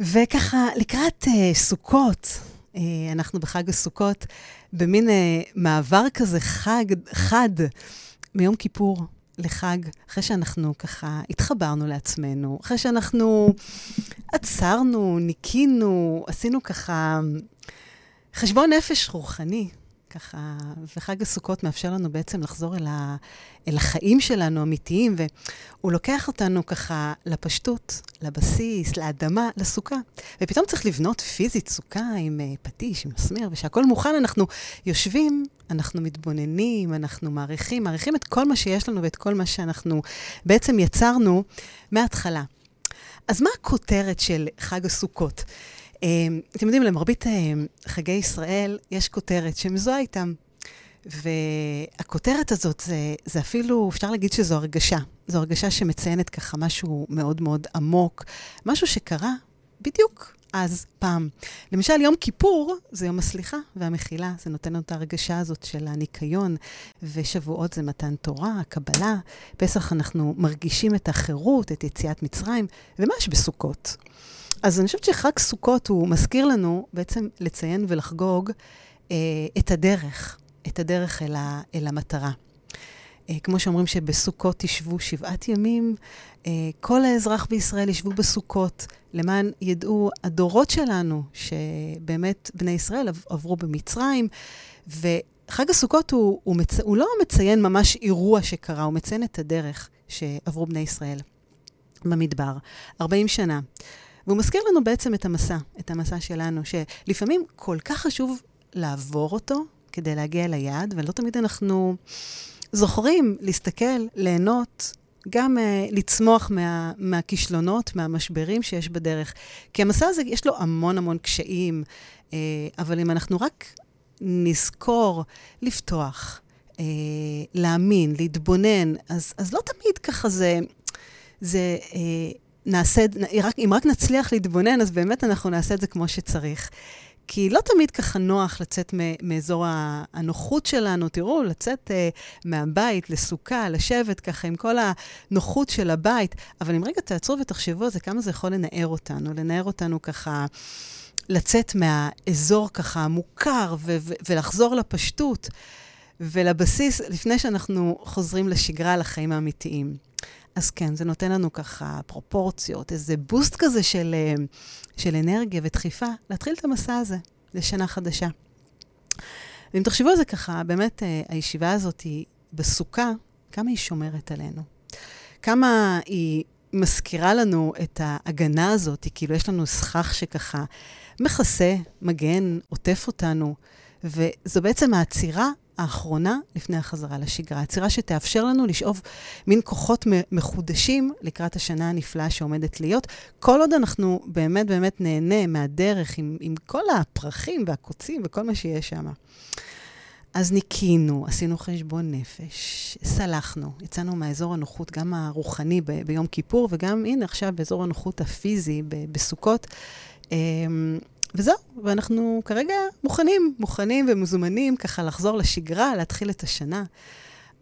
וככה, לקראת uh, סוכות, uh, אנחנו בחג הסוכות, במין uh, מעבר כזה חג, חד, מיום כיפור לחג, אחרי שאנחנו ככה התחברנו לעצמנו, אחרי שאנחנו עצרנו, ניקינו, עשינו ככה חשבון נפש רוחני, ככה, וחג הסוכות מאפשר לנו בעצם לחזור אל, ה, אל החיים שלנו האמיתיים, והוא לוקח אותנו ככה לפשטות, לבסיס, לאדמה, לסוכה. ופתאום צריך לבנות פיזית סוכה עם uh, פטיש, עם מסמר, ושהכול מוכן, אנחנו יושבים, אנחנו מתבוננים, אנחנו מעריכים, מעריכים את כל מה שיש לנו ואת כל מה שאנחנו בעצם יצרנו מההתחלה. אז מה הכותרת של חג הסוכות? אמ, אתם יודעים, למרבית אמ, חגי ישראל יש כותרת שמזוהה איתם. והכותרת הזאת, זה, זה אפילו, אפשר להגיד שזו הרגשה. זו הרגשה שמציינת ככה משהו מאוד מאוד עמוק, משהו שקרה בדיוק אז, פעם. למשל, יום כיפור זה יום הסליחה והמחילה. זה נותן לנו את ההרגשה הזאת של הניקיון, ושבועות זה מתן תורה, הקבלה. פסח אנחנו מרגישים את החירות, את יציאת מצרים, ומה יש בסוכות? אז אני חושבת שחג סוכות הוא מזכיר לנו בעצם לציין ולחגוג אה, את הדרך, את הדרך אל, ה, אל המטרה. אה, כמו שאומרים שבסוכות תשבו שבעת ימים, אה, כל האזרח בישראל ישבו בסוכות, למען ידעו הדורות שלנו, שבאמת בני ישראל עברו במצרים, וחג הסוכות הוא, הוא, מצ... הוא לא מציין ממש אירוע שקרה, הוא מציין את הדרך שעברו בני ישראל במדבר. 40 שנה. והוא מזכיר לנו בעצם את המסע, את המסע שלנו, שלפעמים כל כך חשוב לעבור אותו כדי להגיע ליעד, ולא תמיד אנחנו זוכרים להסתכל, ליהנות, גם uh, לצמוח מה, מהכישלונות, מהמשברים שיש בדרך. כי המסע הזה, יש לו המון המון קשיים, uh, אבל אם אנחנו רק נזכור לפתוח, uh, להאמין, להתבונן, אז, אז לא תמיד ככה זה, זה uh, נעשה, אם רק נצליח להתבונן, אז באמת אנחנו נעשה את זה כמו שצריך. כי לא תמיד ככה נוח לצאת מאזור הנוחות שלנו. תראו, לצאת uh, מהבית לסוכה, לשבת ככה עם כל הנוחות של הבית. אבל אם רגע תעצרו ותחשבו על זה, כמה זה יכול לנער אותנו, לנער אותנו ככה, לצאת מהאזור ככה המוכר ו- ו- ולחזור לפשטות ולבסיס, לפני שאנחנו חוזרים לשגרה, לחיים האמיתיים. אז כן, זה נותן לנו ככה פרופורציות, איזה בוסט כזה של, אה, של אנרגיה ודחיפה, להתחיל את המסע הזה לשנה חדשה. ואם תחשבו על זה ככה, באמת אה, הישיבה הזאת היא בסוכה, כמה היא שומרת עלינו. כמה היא מזכירה לנו את ההגנה הזאת, כאילו יש לנו סכך שככה מכסה, מגן, עוטף אותנו, וזו בעצם העצירה האחרונה לפני החזרה לשגרה. עצירה שתאפשר לנו לשאוב מין כוחות מחודשים לקראת השנה הנפלאה שעומדת להיות, כל עוד אנחנו באמת באמת נהנה מהדרך עם, עם כל הפרחים והקוצים וכל מה שיש שם. אז ניקינו, עשינו חשבון נפש, סלחנו, יצאנו מהאזור הנוחות, גם הרוחני ב- ביום כיפור, וגם, הנה, עכשיו באזור הנוחות הפיזי ב- בסוכות. וזהו, ואנחנו כרגע מוכנים, מוכנים ומזומנים ככה לחזור לשגרה, להתחיל את השנה.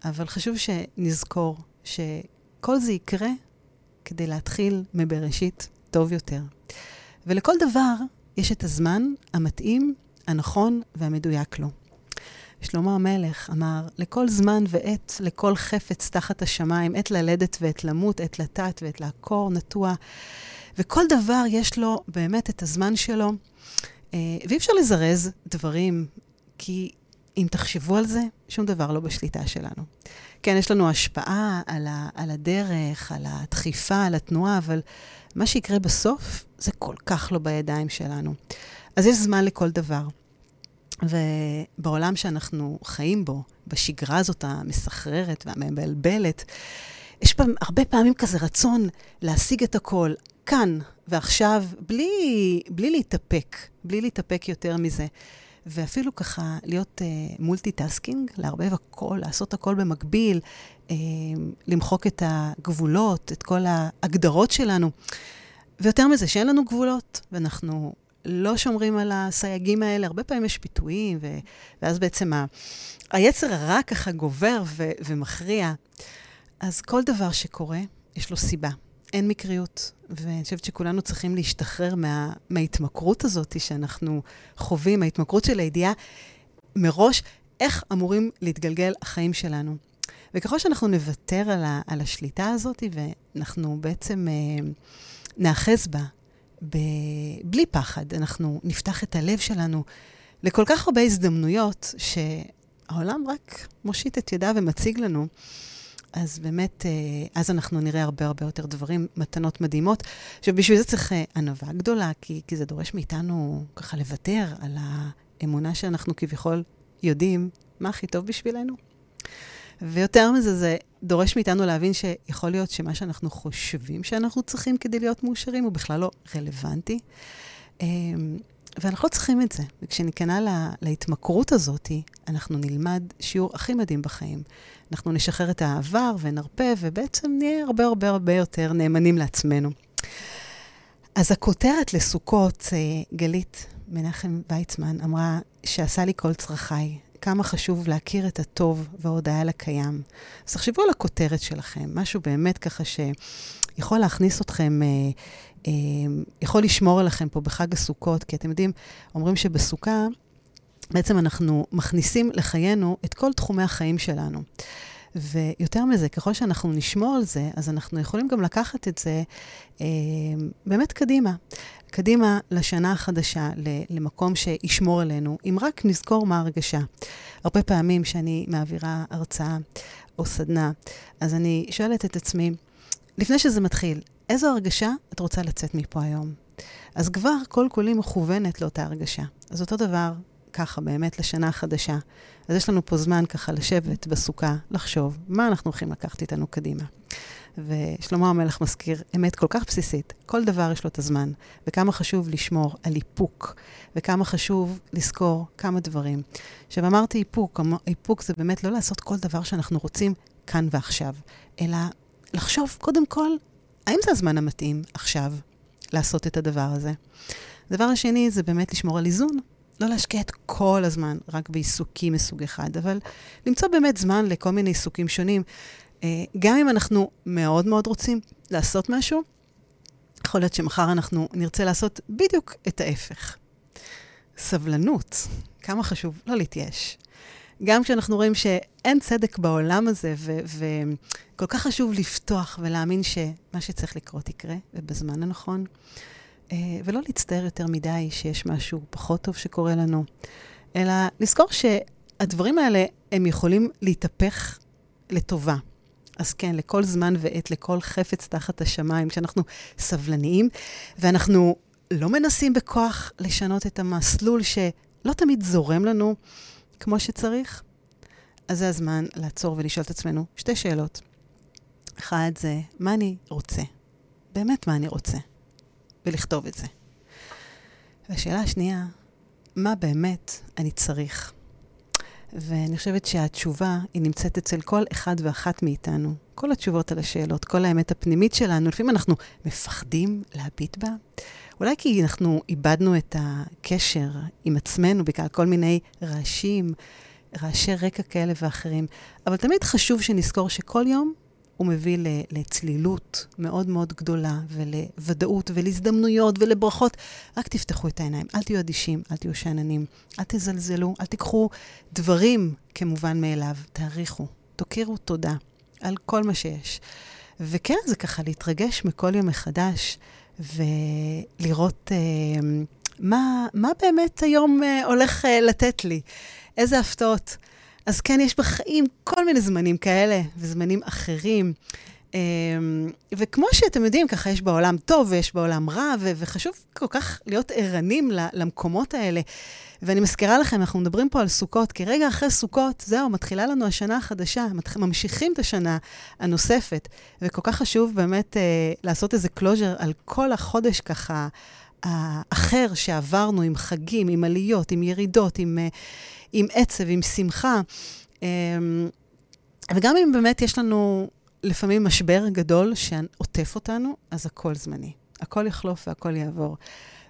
אבל חשוב שנזכור שכל זה יקרה כדי להתחיל מבראשית טוב יותר. ולכל דבר יש את הזמן המתאים, הנכון והמדויק לו. שלמה המלך אמר, לכל זמן ועת, לכל חפץ תחת השמיים, עת ללדת ועת למות, עת לטעת ועת לעקור, נטוע. וכל דבר יש לו באמת את הזמן שלו, אה, ואי אפשר לזרז דברים, כי אם תחשבו על זה, שום דבר לא בשליטה שלנו. כן, יש לנו השפעה על, ה, על הדרך, על הדחיפה, על התנועה, אבל מה שיקרה בסוף, זה כל כך לא בידיים שלנו. אז יש זמן לכל דבר. ובעולם שאנחנו חיים בו, בשגרה הזאת המסחררת והמבלבלת, יש פעם, הרבה פעמים כזה רצון להשיג את הכל כאן ועכשיו, בלי, בלי להתאפק, בלי להתאפק יותר מזה. ואפילו ככה להיות multitasking, uh, לערבב הכל, לעשות הכל במקביל, uh, למחוק את הגבולות, את כל ההגדרות שלנו. ויותר מזה, שאין לנו גבולות, ואנחנו לא שומרים על הסייגים האלה. הרבה פעמים יש פיתויים, ו- ואז בעצם ה- היצר הרע ככה גובר ו- ומכריע. אז כל דבר שקורה, יש לו סיבה. אין מקריות. ואני חושבת שכולנו צריכים להשתחרר מה, מההתמכרות הזאת שאנחנו חווים, ההתמכרות של הידיעה מראש, איך אמורים להתגלגל החיים שלנו. וככל שאנחנו נוותר על, ה, על השליטה הזאת, ואנחנו בעצם אה, נאחז בה ב, בלי פחד, אנחנו נפתח את הלב שלנו לכל כך הרבה הזדמנויות שהעולם רק מושיט את ידיו ומציג לנו. אז באמת, אה, אז אנחנו נראה הרבה הרבה יותר דברים, מתנות מדהימות. עכשיו, בשביל זה צריך אה, ענווה גדולה, כי, כי זה דורש מאיתנו ככה לוותר על האמונה שאנחנו כביכול יודעים מה הכי טוב בשבילנו. ויותר מזה, זה דורש מאיתנו להבין שיכול להיות שמה שאנחנו חושבים שאנחנו צריכים כדי להיות מאושרים הוא בכלל לא רלוונטי. ואנחנו לא צריכים את זה. וכשניכנע לה, להתמכרות הזאת, אנחנו נלמד שיעור הכי מדהים בחיים. אנחנו נשחרר את העבר ונרפה, ובעצם נהיה הרבה הרבה הרבה יותר נאמנים לעצמנו. אז הכותרת לסוכות, אה, גלית מנחם ויצמן אמרה שעשה לי כל צרכיי. כמה חשוב להכיר את הטוב וההודעה לקיים. אז תחשבו על הכותרת שלכם, משהו באמת ככה שיכול להכניס אתכם, אה, יכול לשמור עליכם פה בחג הסוכות, כי אתם יודעים, אומרים שבסוכה בעצם אנחנו מכניסים לחיינו את כל תחומי החיים שלנו. ויותר מזה, ככל שאנחנו נשמור על זה, אז אנחנו יכולים גם לקחת את זה אה, באמת קדימה. קדימה לשנה החדשה, למקום שישמור עלינו, אם רק נזכור מה הרגשה. הרבה פעמים כשאני מעבירה הרצאה או סדנה, אז אני שואלת את עצמי, לפני שזה מתחיל, איזו הרגשה את רוצה לצאת מפה היום? אז כבר כל כולי מכוונת לאותה הרגשה. אז אותו דבר, ככה באמת לשנה החדשה. אז יש לנו פה זמן ככה לשבת בסוכה, לחשוב מה אנחנו הולכים לקחת איתנו קדימה. ושלמה המלך מזכיר אמת כל כך בסיסית, כל דבר יש לו את הזמן, וכמה חשוב לשמור על איפוק, וכמה חשוב לזכור כמה דברים. עכשיו, אמרתי איפוק, איפוק זה באמת לא לעשות כל דבר שאנחנו רוצים כאן ועכשיו, אלא לחשוב קודם כל, האם זה הזמן המתאים עכשיו לעשות את הדבר הזה? הדבר השני זה באמת לשמור על איזון. לא להשקיע את כל הזמן רק בעיסוקים מסוג אחד, אבל למצוא באמת זמן לכל מיני עיסוקים שונים. אה, גם אם אנחנו מאוד מאוד רוצים לעשות משהו, יכול להיות שמחר אנחנו נרצה לעשות בדיוק את ההפך. סבלנות, כמה חשוב לא להתייאש. גם כשאנחנו רואים שאין צדק בעולם הזה, וכל כך חשוב לפתוח ולהאמין שמה שצריך לקרות יקרה, ובזמן הנכון, אה, ולא להצטער יותר מדי שיש משהו פחות טוב שקורה לנו, אלא לזכור שהדברים האלה, הם יכולים להתהפך לטובה. אז כן, לכל זמן ועת, לכל חפץ תחת השמיים, כשאנחנו סבלניים, ואנחנו לא מנסים בכוח לשנות את המסלול שלא תמיד זורם לנו כמו שצריך, אז זה הזמן לעצור ולשאול את עצמנו שתי שאלות. אחד זה, מה אני רוצה? באמת מה אני רוצה? ולכתוב את זה. והשאלה השנייה, מה באמת אני צריך? ואני חושבת שהתשובה, היא נמצאת אצל כל אחד ואחת מאיתנו. כל התשובות על השאלות, כל האמת הפנימית שלנו, לפעמים אנחנו מפחדים להביט בה. אולי כי אנחנו איבדנו את הקשר עם עצמנו בגלל כל מיני רעשים, רעשי רקע כאלה ואחרים. אבל תמיד חשוב שנזכור שכל יום הוא מביא לצלילות מאוד מאוד גדולה, ולוודאות, ולהזדמנויות, ולברכות. רק תפתחו את העיניים, אל תהיו אדישים, אל תהיו שאננים, אל תזלזלו, אל תיקחו דברים כמובן מאליו, תעריכו, תוקירו תודה על כל מה שיש. וכן, זה ככה להתרגש מכל יום מחדש, ולראות אה, מה, מה באמת היום אה, הולך אה, לתת לי, איזה הפתעות. אז כן, יש בחיים כל מיני זמנים כאלה וזמנים אחרים. אמ, וכמו שאתם יודעים, ככה יש בעולם טוב ויש בעולם רע, וחשוב כל כך להיות ערנים למקומות האלה. ואני מזכירה לכם, אנחנו מדברים פה על סוכות, כי רגע אחרי סוכות, זהו, מתחילה לנו השנה החדשה, ממשיכים את השנה הנוספת. וכל כך חשוב באמת אה, לעשות איזה closure על כל החודש ככה האחר שעברנו, עם חגים, עם עליות, עם ירידות, עם... אה, עם עצב, עם שמחה. אמ, וגם אם באמת יש לנו לפעמים משבר גדול שעוטף אותנו, אז הכל זמני. הכל יחלוף והכל יעבור.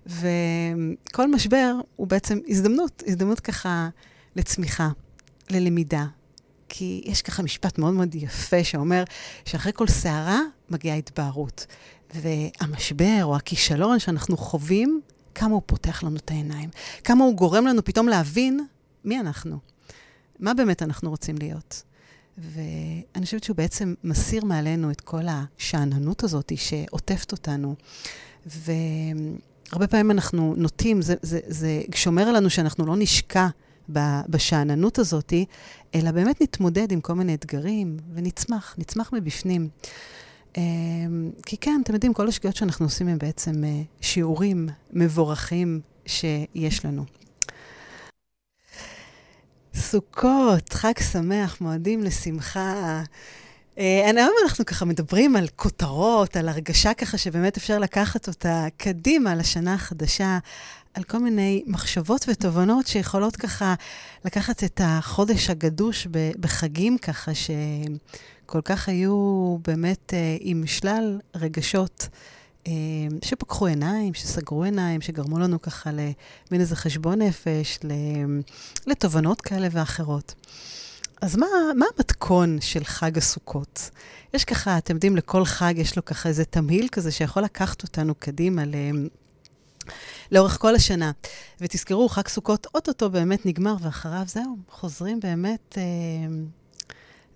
וכל משבר הוא בעצם הזדמנות, הזדמנות ככה לצמיחה, ללמידה. כי יש ככה משפט מאוד מאוד יפה שאומר שאחרי כל סערה מגיעה התבהרות. והמשבר או הכישלון שאנחנו חווים, כמה הוא פותח לנו את העיניים, כמה הוא גורם לנו פתאום להבין מי אנחנו, מה באמת אנחנו רוצים להיות. ואני חושבת שהוא בעצם מסיר מעלינו את כל השאננות הזאת שעוטפת אותנו. והרבה פעמים אנחנו נוטים, זה, זה, זה שומר עלינו שאנחנו לא נשקע בשאננות הזאת, אלא באמת נתמודד עם כל מיני אתגרים ונצמח, נצמח מבפנים. אמ, כי כן, אתם יודעים, כל השגיאות שאנחנו עושים הם בעצם אה, שיעורים מבורכים שיש לנו. סוכות, חג שמח, מועדים לשמחה. אה, היום אנחנו ככה מדברים על כותרות, על הרגשה ככה שבאמת אפשר לקחת אותה קדימה לשנה החדשה, על כל מיני מחשבות ותובנות שיכולות ככה לקחת את החודש הגדוש בחגים ככה, שכל כך היו באמת אה, עם שלל רגשות. אה, שפקחו עיניים, שסגרו עיניים, שגרמו לנו ככה למין איזה חשבון נפש, לתובנות כאלה ואחרות. אז מה, מה המתכון של חג הסוכות? יש ככה, אתם יודעים, לכל חג יש לו ככה איזה תמהיל כזה שיכול לקחת אותנו קדימה ל... לאורך כל השנה. ותזכרו, חג סוכות אוטוטו באמת נגמר, ואחריו זהו, חוזרים באמת אה,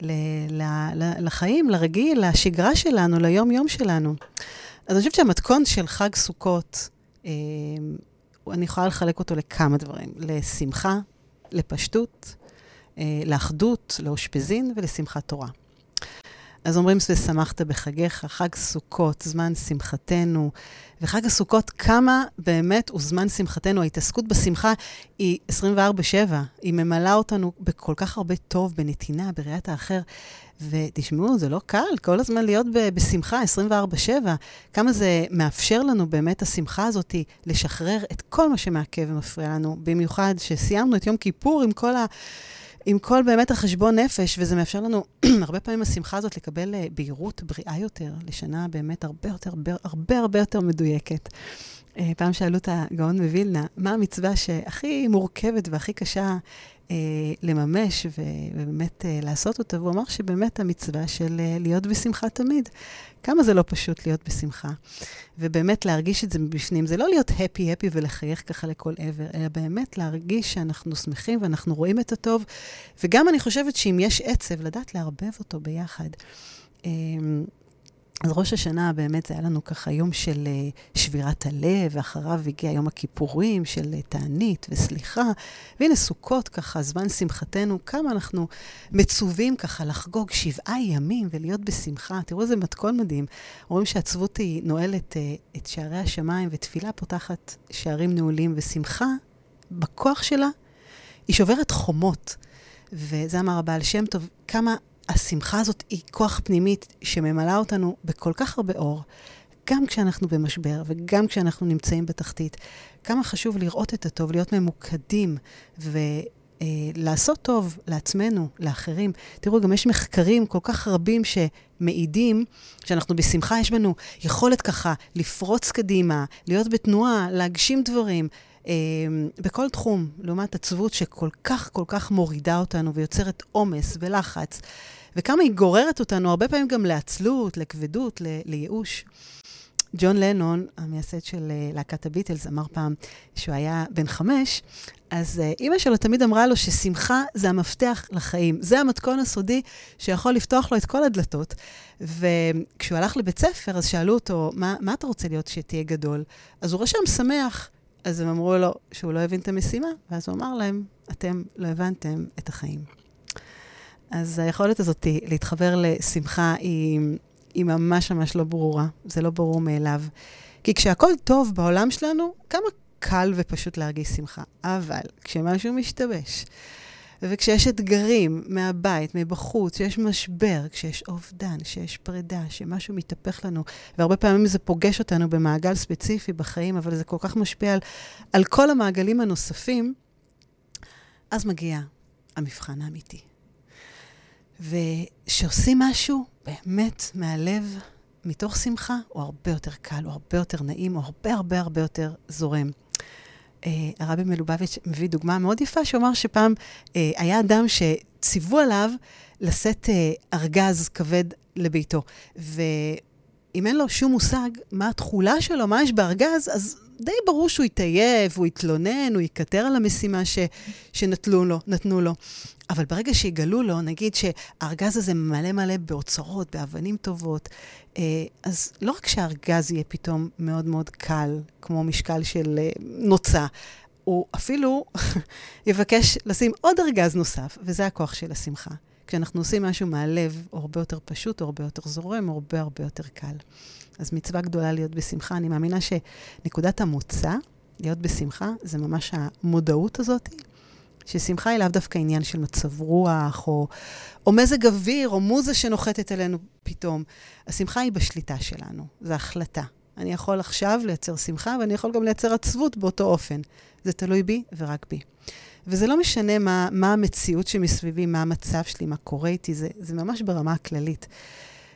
ל, ל, ל, לחיים, לרגיל, לשגרה שלנו, ליום-יום שלנו. אז אני חושבת שהמתכון של חג סוכות, אה, אני יכולה לחלק אותו לכמה דברים. לשמחה, לפשטות, אה, לאחדות, לאושפזין ולשמחת תורה. אז אומרים ושמחת בחגיך, חג סוכות, זמן שמחתנו. וחג הסוכות, כמה באמת הוא זמן שמחתנו. ההתעסקות בשמחה היא 24-7. היא ממלאה אותנו בכל כך הרבה טוב, בנתינה, בראיית האחר. ותשמעו, זה לא קל, כל הזמן להיות בשמחה 24-7. כמה זה מאפשר לנו באמת, השמחה הזאת, לשחרר את כל מה שמעכב ומפריע לנו. במיוחד שסיימנו את יום כיפור עם כל ה... עם כל באמת החשבון נפש, וזה מאפשר לנו הרבה פעמים השמחה הזאת לקבל uh, בהירות בריאה יותר, לשנה באמת הרבה יותר, הרבה הרבה, הרבה יותר מדויקת. Uh, פעם שאלו את הגאון מווילנה, מה המצווה שהכי מורכבת והכי קשה uh, לממש ו- ובאמת uh, לעשות אותה? והוא אמר שבאמת המצווה של uh, להיות בשמחה תמיד. כמה זה לא פשוט להיות בשמחה. ובאמת להרגיש את זה מבפנים. זה לא להיות הפי-הפי ולחייך ככה לכל עבר, אלא באמת להרגיש שאנחנו שמחים ואנחנו רואים את הטוב. וגם אני חושבת שאם יש עצב, לדעת לערבב אותו ביחד. אמ, אז ראש השנה באמת זה היה לנו ככה יום של uh, שבירת הלב, ואחריו הגיע יום הכיפורים של uh, תענית וסליחה. והנה סוכות ככה, זמן שמחתנו, כמה אנחנו מצווים ככה לחגוג שבעה ימים ולהיות בשמחה. תראו איזה מתכון מדהים. רואים שעצבות היא נועלת uh, את שערי השמיים, ותפילה פותחת שערים נעולים, ושמחה, בכוח שלה, היא שוברת חומות. וזה אמר הבעל שם טוב, כמה השמחה הזאת היא כוח פנימית שממלאה אותנו בכל כך הרבה אור, גם כשאנחנו במשבר וגם כשאנחנו נמצאים בתחתית. כמה חשוב לראות את הטוב, להיות ממוקדים ולעשות טוב לעצמנו, לאחרים. תראו, גם יש מחקרים כל כך רבים שמעידים שאנחנו בשמחה, יש בנו יכולת ככה לפרוץ קדימה, להיות בתנועה, להגשים דברים. אה, בכל תחום, לעומת עצבות שכל כך כל כך מורידה אותנו ויוצרת עומס ולחץ, וכמה היא גוררת אותנו הרבה פעמים גם לעצלות, לכבדות, ל- לייאוש. ג'ון לנון, המייסד של uh, להקת הביטלס, אמר פעם שהוא היה בן חמש, אז uh, אימא שלו תמיד אמרה לו ששמחה זה המפתח לחיים. זה המתכון הסודי שיכול לפתוח לו את כל הדלתות. וכשהוא הלך לבית ספר, אז שאלו אותו, מה, מה אתה רוצה להיות שתהיה גדול? אז הוא רשם שמח. אז הם אמרו לו שהוא לא הבין את המשימה, ואז הוא אמר להם, אתם לא הבנתם את החיים. אז היכולת הזאת להתחבר לשמחה היא, היא ממש ממש לא ברורה, זה לא ברור מאליו. כי כשהכול טוב בעולם שלנו, כמה קל ופשוט להרגיש שמחה. אבל כשמשהו משתבש, וככשיש אתגרים מהבית, מבחוץ, כשיש משבר, כשיש אובדן, כשיש פרידה, שמשהו מתהפך לנו, והרבה פעמים זה פוגש אותנו במעגל ספציפי בחיים, אבל זה כל כך משפיע על, על כל המעגלים הנוספים, אז מגיע המבחן האמיתי. וכשעושים משהו באמת מהלב, מתוך שמחה, הוא הרבה יותר קל, הוא הרבה יותר נעים, הוא הרבה הרבה הרבה יותר זורם. Uh, הרבי מלובביץ' מביא דוגמה מאוד יפה, שהוא אמר שפעם uh, היה אדם שציוו עליו לשאת uh, ארגז כבד לביתו. ו... אם אין לו שום מושג מה התכולה שלו, מה יש בארגז, אז די ברור שהוא יתעייף, הוא יתלונן, הוא יקטר על המשימה ש, שנתנו לו, נתנו לו. אבל ברגע שיגלו לו, נגיד שהארגז הזה מלא מלא באוצרות, באבנים טובות, אה, אז לא רק שהארגז יהיה פתאום מאוד מאוד קל, כמו משקל של אה, נוצה, הוא אפילו יבקש לשים עוד ארגז נוסף, וזה הכוח של השמחה. כשאנחנו עושים משהו מהלב, הוא הרבה יותר פשוט, הוא הרבה יותר זורם, הוא הרבה הרבה יותר קל. אז מצווה גדולה להיות בשמחה. אני מאמינה שנקודת המוצא, להיות בשמחה, זה ממש המודעות הזאת, ששמחה היא לאו דווקא עניין של מצב רוח, או, או מזג אוויר, או מוזה שנוחתת עלינו פתאום. השמחה היא בשליטה שלנו, זו החלטה. אני יכול עכשיו לייצר שמחה, ואני יכול גם לייצר עצבות באותו אופן. זה תלוי בי ורק בי. וזה לא משנה מה, מה המציאות שמסביבי, מה המצב שלי, מה קורה איתי, זה, זה ממש ברמה הכללית.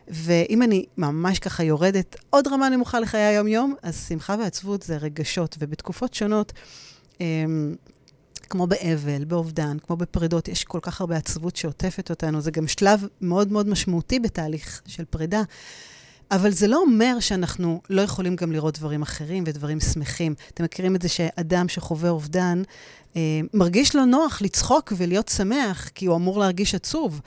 ואם אני ממש ככה יורדת עוד רמה נמוכה לחיי היום-יום, אז שמחה ועצבות זה רגשות, ובתקופות שונות, אמ, כמו באבל, באובדן, כמו בפרידות, יש כל כך הרבה עצבות שעוטפת אותנו. זה גם שלב מאוד מאוד משמעותי בתהליך של פרידה. אבל זה לא אומר שאנחנו לא יכולים גם לראות דברים אחרים ודברים שמחים. אתם מכירים את זה שאדם שחווה אובדן, מרגיש לו נוח לצחוק ולהיות שמח, כי הוא אמור להרגיש עצוב.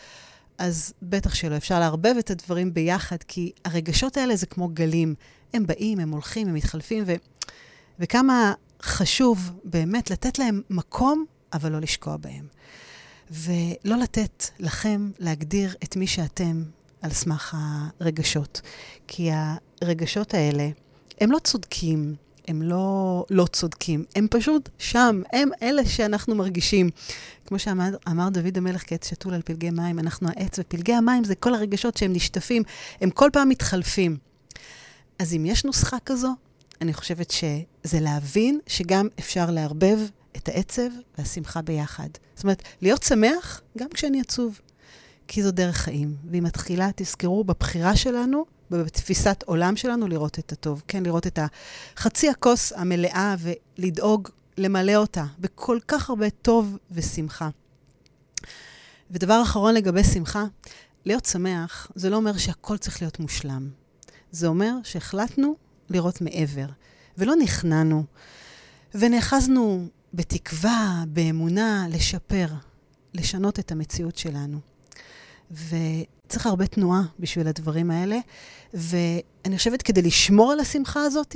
אז בטח שלא, אפשר לערבב את הדברים ביחד, כי הרגשות האלה זה כמו גלים. הם באים, הם הולכים, הם מתחלפים, ו... וכמה חשוב באמת לתת להם מקום, אבל לא לשקוע בהם. ולא לתת לכם להגדיר את מי שאתם על סמך הרגשות. כי הרגשות האלה, הם לא צודקים, הם לא לא צודקים, הם פשוט שם, הם אלה שאנחנו מרגישים. כמו שאמר דוד המלך כעץ שתול על פלגי מים, אנחנו העץ, ופלגי המים זה כל הרגשות שהם נשטפים, הם כל פעם מתחלפים. אז אם יש נוסחה כזו, אני חושבת שזה להבין שגם אפשר לערבב את העצב והשמחה ביחד. זאת אומרת, להיות שמח גם כשאני עצוב, כי זו דרך חיים. והיא מתחילה, תזכרו, בבחירה שלנו, בתפיסת עולם שלנו, לראות את הטוב. כן, לראות את החצי הכוס המלאה ולדאוג למלא אותה בכל כך הרבה טוב ושמחה. ודבר אחרון לגבי שמחה, להיות שמח זה לא אומר שהכל צריך להיות מושלם. זה אומר שהחלטנו לראות מעבר, ולא נכנענו, ונאחזנו בתקווה, באמונה, לשפר, לשנות את המציאות שלנו. וצריך הרבה תנועה בשביל הדברים האלה, ואני חושבת כדי לשמור על השמחה הזאת,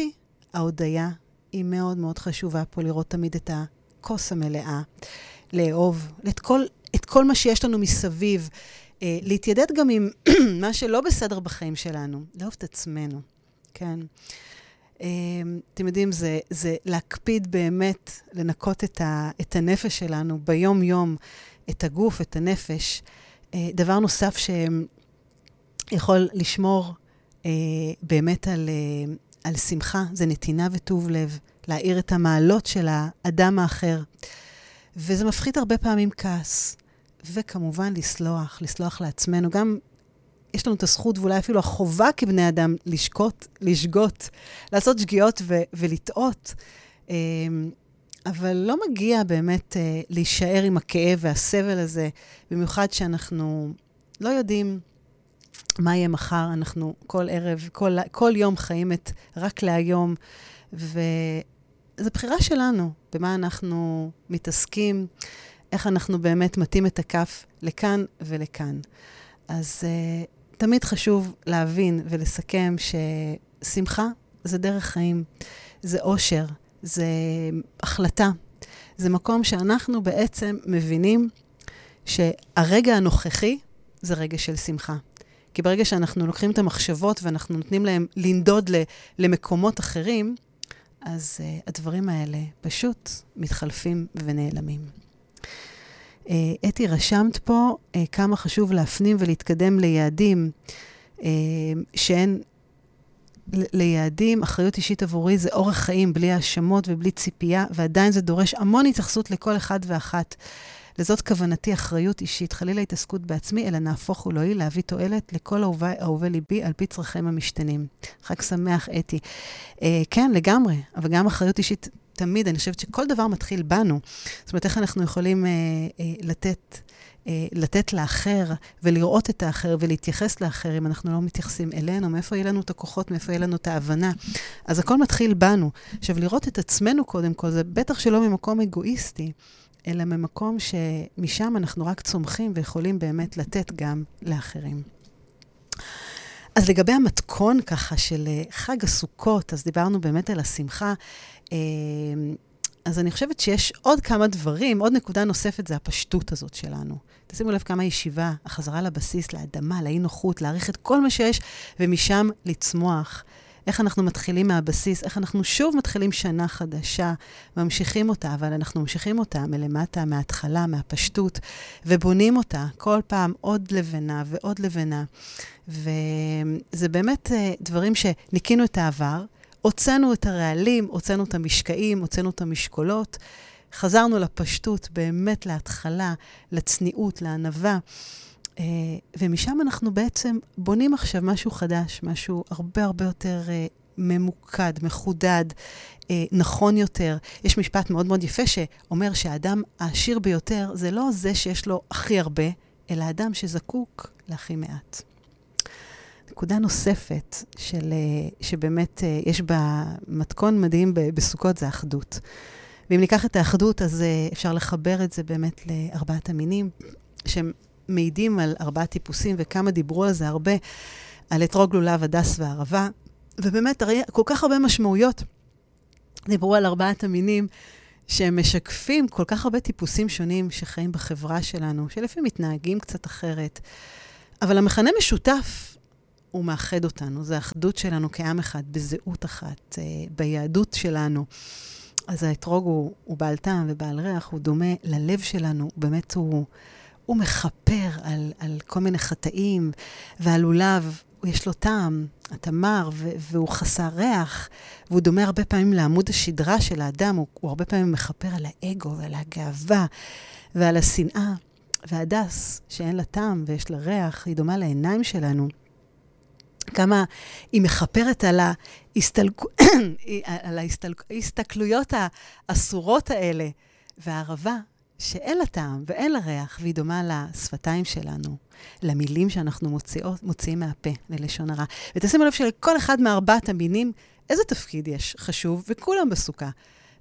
ההודיה היא מאוד מאוד חשובה פה, לראות תמיד את הכוס המלאה, לאהוב את כל, את כל מה שיש לנו מסביב, אה, להתיידד גם עם מה שלא בסדר בחיים שלנו, לאהוב את עצמנו, כן. אה, אתם יודעים, זה, זה להקפיד באמת לנקות את, ה, את הנפש שלנו ביום-יום, את הגוף, את הנפש. אה, דבר נוסף שיכול לשמור אה, באמת על, אה, על שמחה, זה נתינה וטוב לב, להאיר את המעלות של האדם האחר. וזה מפחית הרבה פעמים כעס. וכמובן, לסלוח, לסלוח לעצמנו. גם יש לנו את הזכות ואולי אפילו החובה כבני אדם לשקוט, לשגות, לעשות שגיאות ו- ולטעות. אבל לא מגיע באמת אה, להישאר עם הכאב והסבל הזה, במיוחד שאנחנו לא יודעים מה יהיה מחר. אנחנו כל ערב, כל, כל יום חיים את רק להיום, וזו בחירה שלנו, במה אנחנו מתעסקים, איך אנחנו באמת מטים את הכף לכאן ולכאן. אז אה, תמיד חשוב להבין ולסכם ששמחה זה דרך חיים, זה אושר. זה החלטה. זה מקום שאנחנו בעצם מבינים שהרגע הנוכחי זה רגע של שמחה. כי ברגע שאנחנו לוקחים את המחשבות ואנחנו נותנים להם לנדוד למקומות אחרים, אז uh, הדברים האלה פשוט מתחלפים ונעלמים. Uh, אתי, רשמת פה uh, כמה חשוב להפנים ולהתקדם ליעדים uh, שהן ליעדים, אחריות אישית עבורי זה אורח חיים בלי האשמות ובלי ציפייה, ועדיין זה דורש המון התייחסות לכל אחד ואחת. לזאת כוונתי אחריות אישית, חלילה התעסקות בעצמי, אלא נהפוך ולא היא להביא תועלת לכל אהובי, אהובי ליבי על פי צרכיהם המשתנים. חג שמח, אתי. אה, כן, לגמרי, אבל גם אחריות אישית תמיד, אני חושבת שכל דבר מתחיל בנו. זאת אומרת, איך אנחנו יכולים אה, אה, לתת... אה, לתת לאחר ולראות את האחר ולהתייחס לאחר, אם אנחנו לא מתייחסים אלינו, מאיפה יהיה לנו את הכוחות, מאיפה יהיה לנו את ההבנה. אז הכל מתחיל בנו. עכשיו, לראות את עצמנו קודם כל, זה בטח שלא ממקום אגואיסטי, אלא ממקום שמשם אנחנו רק צומחים ויכולים באמת לתת גם לאחרים. אז לגבי המתכון ככה של אה, חג הסוכות, אז דיברנו באמת על השמחה. אה, אז אני חושבת שיש עוד כמה דברים, עוד נקודה נוספת זה הפשטות הזאת שלנו. תשימו לב כמה ישיבה, החזרה לבסיס, לאדמה, לאי-נוחות, להעריך את כל מה שיש, ומשם לצמוח. איך אנחנו מתחילים מהבסיס, איך אנחנו שוב מתחילים שנה חדשה, ממשיכים אותה, אבל אנחנו ממשיכים אותה מלמטה, מההתחלה, מהפשטות, ובונים אותה כל פעם עוד לבנה ועוד לבנה. וזה באמת אה, דברים שניקינו את העבר, הוצאנו את הרעלים, הוצאנו את המשקעים, הוצאנו את המשקולות, חזרנו לפשטות, באמת להתחלה, לצניעות, לענווה. Uh, ומשם אנחנו בעצם בונים עכשיו משהו חדש, משהו הרבה הרבה יותר uh, ממוקד, מחודד, uh, נכון יותר. יש משפט מאוד מאוד יפה שאומר שהאדם העשיר ביותר זה לא זה שיש לו הכי הרבה, אלא האדם שזקוק להכי מעט. נקודה נוספת של, שבאמת יש בה מתכון מדהים בסוכות זה אחדות. ואם ניקח את האחדות, אז אפשר לחבר את זה באמת לארבעת המינים, שהם מעידים על ארבעה טיפוסים, וכמה דיברו על זה הרבה, על אתרוג, לולב, הדס וערבה, ובאמת, הרי כל כך הרבה משמעויות. דיברו על ארבעת המינים שהם משקפים כל כך הרבה טיפוסים שונים שחיים בחברה שלנו, שלפעמים מתנהגים קצת אחרת. אבל המכנה משותף הוא מאחד אותנו, זה האחדות שלנו כעם אחד, בזהות אחת, אה, ביהדות שלנו. אז האתרוג הוא, הוא בעל טעם ובעל ריח, הוא דומה ללב שלנו, באמת הוא... הוא מכפר על, על כל מיני חטאים, והלולב, יש לו טעם, התמר, והוא חסר ריח, והוא דומה הרבה פעמים לעמוד השדרה של האדם, הוא, הוא הרבה פעמים מכפר על האגו ועל הגאווה ועל השנאה. והדס, שאין לה טעם ויש לה ריח, היא דומה לעיניים שלנו. כמה היא מכפרת על, ההסתלק... על ההסתכלויות האסורות האלה. והערבה, שאין לה טעם ואין לה ריח, והיא דומה לשפתיים שלנו, למילים שאנחנו מוציאות, מוציאים מהפה, ללשון הרע. ותשימו לב שלכל אחד מארבעת המינים, איזה תפקיד יש חשוב, וכולם בסוכה.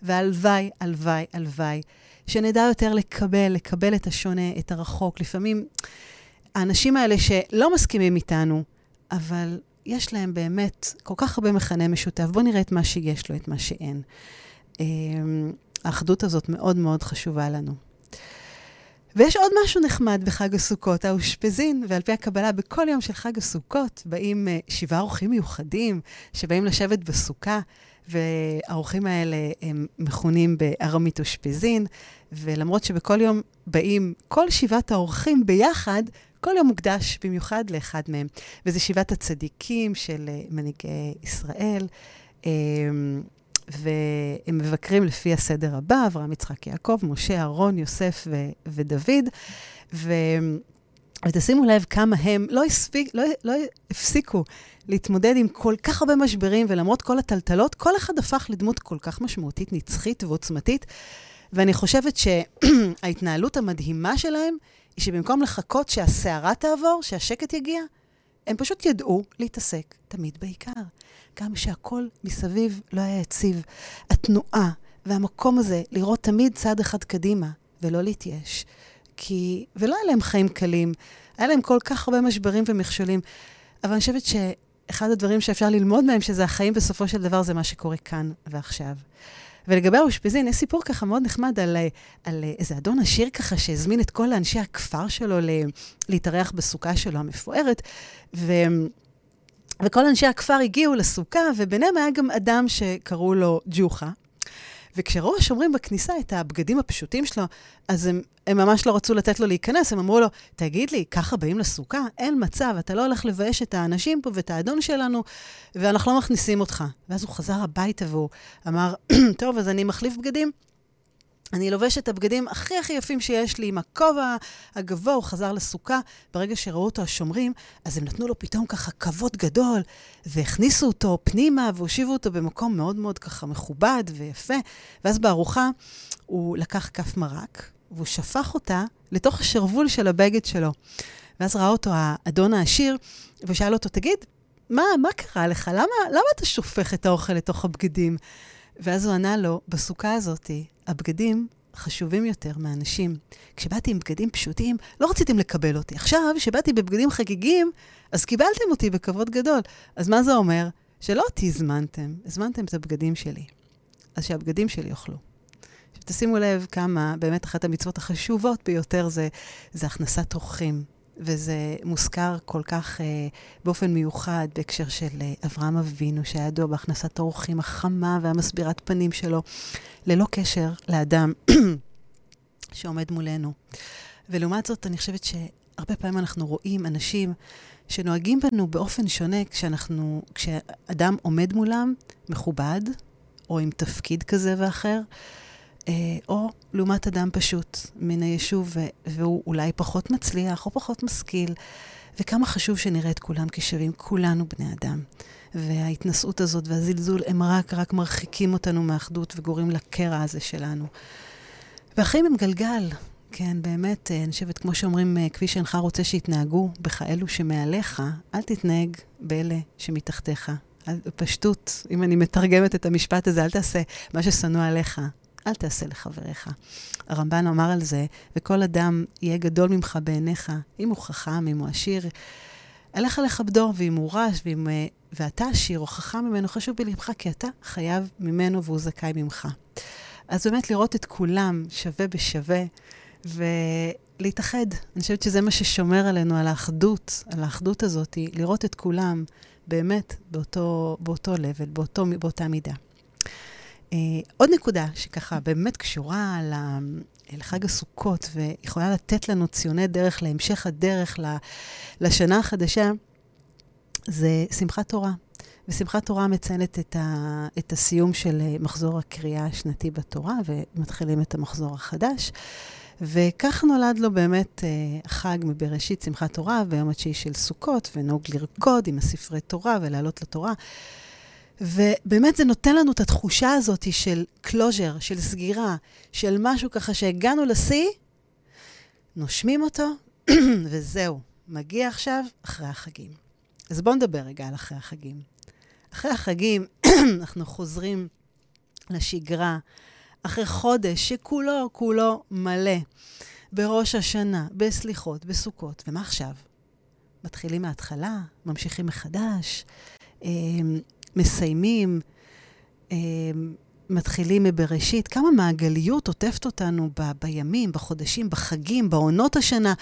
והלוואי, הלוואי, הלוואי, שנדע יותר לקבל, לקבל את השונה, את הרחוק. לפעמים האנשים האלה שלא מסכימים איתנו, אבל יש להם באמת כל כך הרבה מכנה משותף. בואו נראה את מה שיש לו, את מה שאין. אמ, האחדות הזאת מאוד מאוד חשובה לנו. ויש עוד משהו נחמד בחג הסוכות, האושפזין, ועל פי הקבלה, בכל יום של חג הסוכות באים uh, שבעה אורחים מיוחדים שבאים לשבת בסוכה, והאורחים האלה הם מכונים בארמית אושפזין, ולמרות שבכל יום באים כל שבעת האורחים ביחד, כל יום מוקדש במיוחד לאחד מהם, וזה שבעת הצדיקים של uh, מנהיגי ישראל. Um, והם מבקרים לפי הסדר הבא, אברהם, יצחק, יעקב, משה, אהרון, יוסף ו- ודוד. ו... ותשימו לב כמה הם לא, הספיק, לא, לא הפסיקו להתמודד עם כל כך הרבה משברים, ולמרות כל הטלטלות, כל אחד הפך לדמות כל כך משמעותית, נצחית ועוצמתית. ואני חושבת שההתנהלות המדהימה שלהם היא שבמקום לחכות שהסערה תעבור, שהשקט יגיע, הם פשוט ידעו להתעסק תמיד בעיקר. גם שהכל מסביב לא היה יציב. התנועה והמקום הזה, לראות תמיד צעד אחד קדימה ולא להתייאש. כי, ולא היה להם חיים קלים, היה להם כל כך הרבה משברים ומכשולים. אבל אני חושבת שאחד הדברים שאפשר ללמוד מהם, שזה החיים בסופו של דבר, זה מה שקורה כאן ועכשיו. ולגבי האושפיזין, יש סיפור ככה מאוד נחמד על, על איזה אדון עשיר ככה שהזמין את כל אנשי הכפר שלו להתארח בסוכה שלו המפוארת, ו... וכל אנשי הכפר הגיעו לסוכה, וביניהם היה גם אדם שקראו לו ג'וחה. וכשראו השומרים בכניסה את הבגדים הפשוטים שלו, אז הם, הם ממש לא רצו לתת לו להיכנס, הם אמרו לו, תגיד לי, ככה באים לסוכה? אין מצב, אתה לא הולך לבייש את האנשים פה ואת האדון שלנו, ואנחנו לא מכניסים אותך. ואז הוא חזר הביתה והוא אמר, טוב, אז אני מחליף בגדים. אני לובש את הבגדים הכי הכי יפים שיש לי, עם הכובע הגבוה, הוא חזר לסוכה. ברגע שראו אותו השומרים, אז הם נתנו לו פתאום ככה כבוד גדול, והכניסו אותו פנימה, והושיבו אותו במקום מאוד מאוד ככה מכובד ויפה. ואז בארוחה הוא לקח כף מרק, והוא שפך אותה לתוך השרוול של הבגד שלו. ואז ראה אותו האדון העשיר, ושאל אותו, תגיד, מה, מה קרה לך? למה, למה אתה שופך את האוכל לתוך הבגדים? ואז הוא ענה לו, בסוכה הזאת, הבגדים חשובים יותר מאנשים. כשבאתי עם בגדים פשוטים, לא רציתם לקבל אותי. עכשיו, כשבאתי בבגדים חגיגיים, אז קיבלתם אותי בכבוד גדול. אז מה זה אומר? שלא אותי הזמנתם, הזמנתם את הבגדים שלי. אז שהבגדים שלי יאכלו. עכשיו, תשימו לב כמה, באמת אחת המצוות החשובות ביותר זה, זה הכנסת אורחים. וזה מוזכר כל כך אה, באופן מיוחד בהקשר של אה, אברהם אבינו, שהיה ידוע בהכנסת האורחים החמה והמסבירת פנים שלו, ללא קשר לאדם שעומד מולנו. ולעומת זאת, אני חושבת שהרבה פעמים אנחנו רואים אנשים שנוהגים בנו באופן שונה כשאנחנו, כשאדם עומד מולם, מכובד, או עם תפקיד כזה ואחר. אה, או לעומת אדם פשוט מן היישוב, והוא אולי פחות מצליח או פחות משכיל. וכמה חשוב שנראה את כולם כשווים, כולנו בני אדם. וההתנשאות הזאת והזלזול הם רק, רק מרחיקים אותנו מאחדות וגורמים לקרע הזה שלנו. והחיים הם גלגל, כן, באמת, אה, אני חושבת, כמו שאומרים, אה, כפי שאינך רוצה שיתנהגו בך אלו שמעליך, אל תתנהג באלה שמתחתיך. פשטות, אם אני מתרגמת את המשפט הזה, אל תעשה מה ששנוא עליך, אל תעשה לחבריך. הרמב"ן אמר על זה, וכל אדם יהיה גדול ממך בעיניך, אם הוא חכם, אם הוא עשיר. עליך לכבדו, ואם הוא רש, ואם, אה, ואתה עשיר או חכם ממנו, חשוב בלבך, כי אתה חייב ממנו והוא זכאי ממך. אז באמת לראות את כולם שווה בשווה, ולהתאחד. אני חושבת שזה מה ששומר עלינו, על האחדות, על האחדות הזאת, לראות את כולם באמת באותו, באותו level, באותו, באותה מידה. Uh, עוד נקודה שככה באמת קשורה לחג הסוכות ויכולה לתת לנו ציוני דרך להמשך הדרך לשנה החדשה, זה שמחת תורה. ושמחת תורה מציינת את, ה, את הסיום של אה, מחזור הקריאה השנתי בתורה, ומתחילים את המחזור החדש. וכך נולד לו באמת אה, חג מבראשית, שמחת תורה, ויום התשיעי של סוכות, ונהוג לרקוד עם הספרי תורה ולעלות לתורה. ובאמת זה נותן לנו את התחושה הזאת של closure, של סגירה, של משהו ככה שהגענו לשיא, נושמים אותו, וזהו, מגיע עכשיו אחרי החגים. אז בואו נדבר רגע על אחרי החגים. אחרי החגים אנחנו חוזרים לשגרה, אחרי חודש שכולו כולו מלא, בראש השנה, בסליחות, בסוכות, ומה עכשיו? מתחילים מההתחלה, ממשיכים מחדש. מסיימים, אה, מתחילים מבראשית, כמה מעגליות עוטפת אותנו ב, בימים, בחודשים, בחגים, בעונות השנה.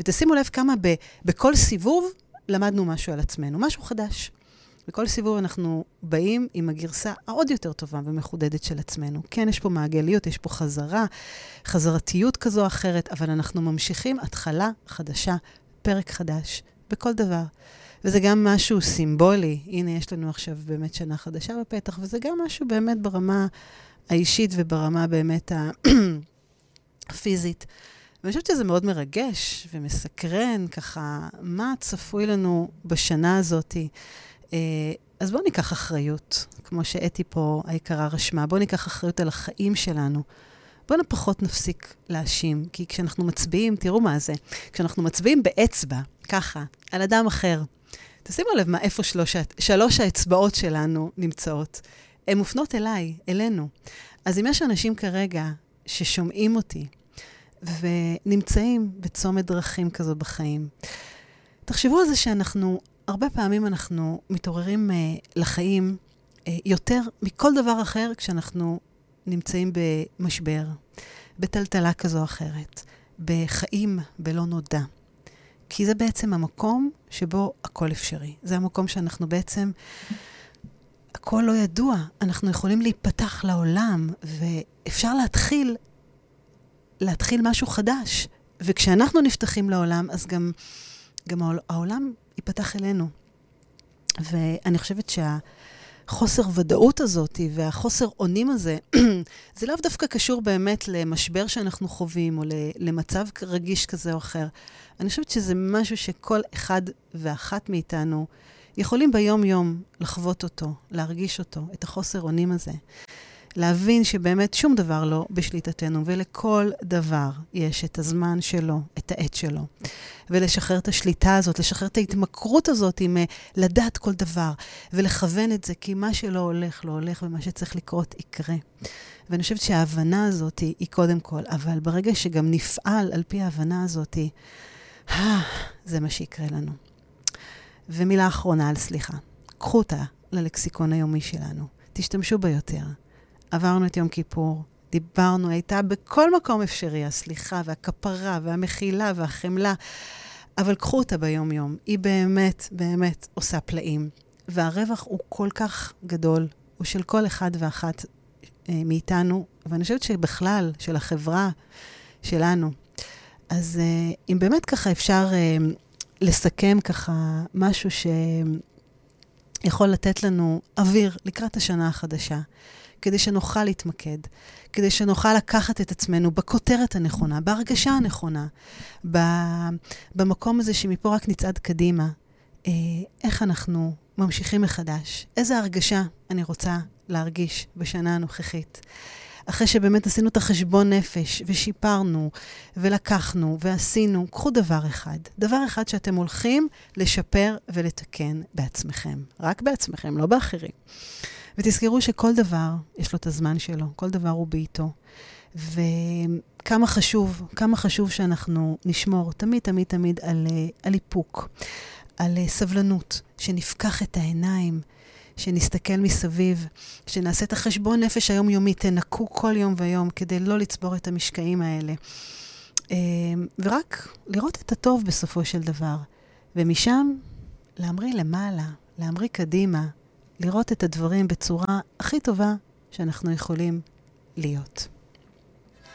ותשימו לב כמה ב, בכל סיבוב למדנו משהו על עצמנו, משהו חדש. בכל סיבוב אנחנו באים עם הגרסה העוד יותר טובה ומחודדת של עצמנו. כן, יש פה מעגליות, יש פה חזרה, חזרתיות כזו או אחרת, אבל אנחנו ממשיכים התחלה חדשה, פרק חדש, בכל דבר. וזה גם משהו סימבולי. הנה, יש לנו עכשיו באמת שנה חדשה בפתח, וזה גם משהו באמת ברמה האישית וברמה באמת הפיזית. ואני חושבת שזה מאוד מרגש ומסקרן, ככה, מה צפוי לנו בשנה הזאת. אה, אז בואו ניקח אחריות, כמו שאתי פה היקרה רשמה. בואו ניקח אחריות על החיים שלנו. בואו פחות נפסיק להאשים, כי כשאנחנו מצביעים, תראו מה זה, כשאנחנו מצביעים באצבע, ככה, על אדם אחר, תשימו לב מה, איפה שלוש, שלוש האצבעות שלנו נמצאות. הן מופנות אליי, אלינו. אז אם יש אנשים כרגע ששומעים אותי ונמצאים בצומת דרכים כזו בחיים, תחשבו על זה שאנחנו, הרבה פעמים אנחנו מתעוררים uh, לחיים uh, יותר מכל דבר אחר כשאנחנו נמצאים במשבר, בטלטלה כזו או אחרת, בחיים בלא נודע. כי זה בעצם המקום שבו הכל אפשרי. זה המקום שאנחנו בעצם, הכל לא ידוע. אנחנו יכולים להיפתח לעולם, ואפשר להתחיל, להתחיל משהו חדש. וכשאנחנו נפתחים לעולם, אז גם, גם העולם ייפתח אלינו. ואני חושבת החוסר ודאות הזאת והחוסר אונים הזה, זה לאו דווקא קשור באמת למשבר שאנחנו חווים או למצב רגיש כזה או אחר. אני חושבת שזה משהו שכל אחד ואחת מאיתנו יכולים ביום-יום לחוות אותו, להרגיש אותו, את החוסר אונים הזה. להבין שבאמת שום דבר לא בשליטתנו, ולכל דבר יש את הזמן שלו, את העת שלו. ולשחרר את השליטה הזאת, לשחרר את ההתמכרות הזאת עם אה, לדעת כל דבר, ולכוון את זה, כי מה שלא הולך, לא הולך, ומה שצריך לקרות, יקרה. ואני חושבת שההבנה הזאת היא, קודם כל, אבל ברגע שגם נפעל על פי ההבנה הזאת, אה, זה מה שיקרה לנו. ומילה אחרונה על סליחה. קחו אותה ללקסיקון היומי שלנו. תשתמשו בה יותר. עברנו את יום כיפור, דיברנו, הייתה בכל מקום אפשרי, הסליחה והכפרה והמחילה והחמלה, אבל קחו אותה ביום-יום. היא באמת, באמת עושה פלאים. והרווח הוא כל כך גדול, הוא של כל אחד ואחת אה, מאיתנו, ואני חושבת שבכלל, של החברה שלנו. אז אה, אם באמת ככה אפשר אה, לסכם ככה משהו שיכול לתת לנו אוויר לקראת השנה החדשה. כדי שנוכל להתמקד, כדי שנוכל לקחת את עצמנו בכותרת הנכונה, בהרגשה הנכונה, במקום הזה שמפה רק נצעד קדימה. אה, איך אנחנו ממשיכים מחדש? איזה הרגשה אני רוצה להרגיש בשנה הנוכחית? אחרי שבאמת עשינו את החשבון נפש, ושיפרנו, ולקחנו, ועשינו, קחו דבר אחד. דבר אחד שאתם הולכים לשפר ולתקן בעצמכם. רק בעצמכם, לא באחרים. ותזכרו שכל דבר, יש לו את הזמן שלו, כל דבר הוא בעיתו. וכמה חשוב, כמה חשוב שאנחנו נשמור תמיד, תמיד, תמיד על, אה, על איפוק, על אה, סבלנות, שנפקח את העיניים, שנסתכל מסביב, שנעשה את החשבון נפש היומיומי, תנקו כל יום ויום כדי לא לצבור את המשקעים האלה. אה, ורק לראות את הטוב בסופו של דבר. ומשם להמריא למעלה, להמריא קדימה, לראות את הדברים בצורה הכי טובה שאנחנו יכולים להיות.